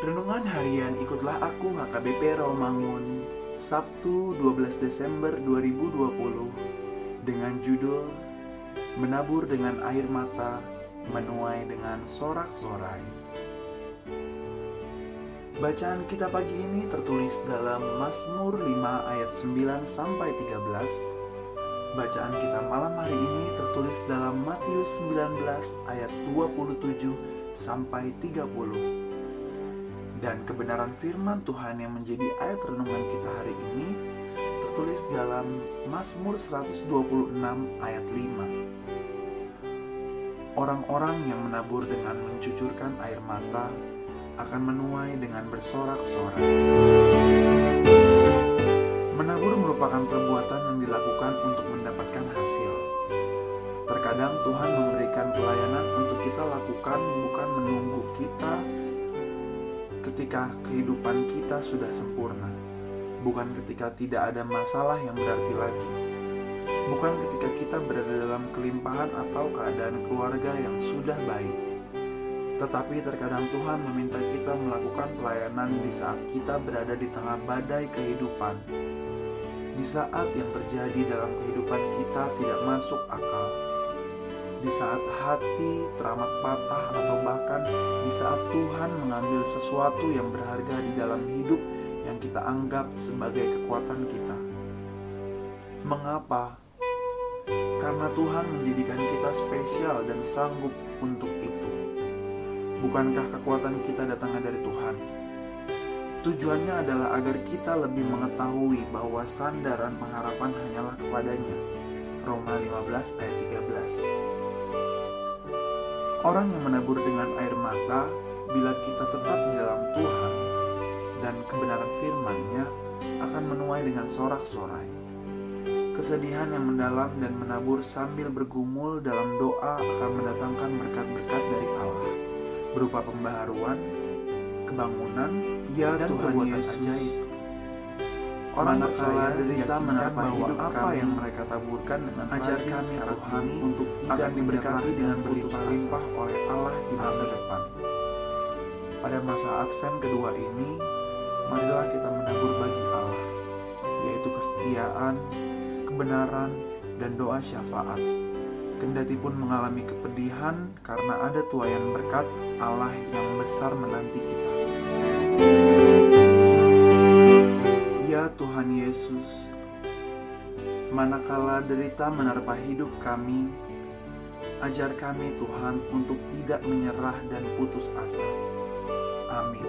Renungan harian ikutlah aku HKBP Romangun Sabtu 12 Desember 2020 dengan judul Menabur dengan air mata, menuai dengan sorak-sorai. Bacaan kita pagi ini tertulis dalam Mazmur 5 ayat 9 sampai 13. Bacaan kita malam hari ini tertulis dalam Matius 19 ayat 27 sampai 30 dan kebenaran firman Tuhan yang menjadi ayat renungan kita hari ini tertulis dalam Mazmur 126 ayat 5. Orang-orang yang menabur dengan mencucurkan air mata akan menuai dengan bersorak-sorai. Menabur merupakan perbuatan yang dilakukan untuk mendapatkan hasil. Terkadang Tuhan memberikan pelayanan untuk kita lakukan bukan menunggu kita ketika kehidupan kita sudah sempurna, bukan ketika tidak ada masalah yang berarti lagi, bukan ketika kita berada dalam kelimpahan atau keadaan keluarga yang sudah baik. Tetapi terkadang Tuhan meminta kita melakukan pelayanan di saat kita berada di tengah badai kehidupan. Di saat yang terjadi dalam kehidupan kita tidak masuk akal di saat hati teramat patah atau bahkan di saat Tuhan mengambil sesuatu yang berharga di dalam hidup yang kita anggap sebagai kekuatan kita. Mengapa? Karena Tuhan menjadikan kita spesial dan sanggup untuk itu. Bukankah kekuatan kita datangnya dari Tuhan? Tujuannya adalah agar kita lebih mengetahui bahwa sandaran pengharapan hanyalah kepadanya. Roma 15 ayat 13 Orang yang menabur dengan air mata, bila kita tetap di dalam Tuhan dan kebenaran firman-Nya akan menuai dengan sorak-sorai. Kesedihan yang mendalam dan menabur sambil bergumul dalam doa akan mendatangkan berkat-berkat dari Allah, berupa pembaharuan, kebangunan, ya dan Tuhan Yesus ajaib Orang kaya derita menerpa hidup apa yang mereka taburkan dengan ajar kami Tuhan untuk tidak diberkati dengan berlimpah-limpah oleh Allah di masa depan. Pada masa Advent kedua ini, marilah kita menabur bagi Allah, yaitu kesetiaan, kebenaran, dan doa syafaat. Kendati pun mengalami kepedihan karena ada tuayan berkat Allah yang besar menanti kita. Manakala derita menerpa hidup kami, ajar kami Tuhan untuk tidak menyerah dan putus asa. Amin.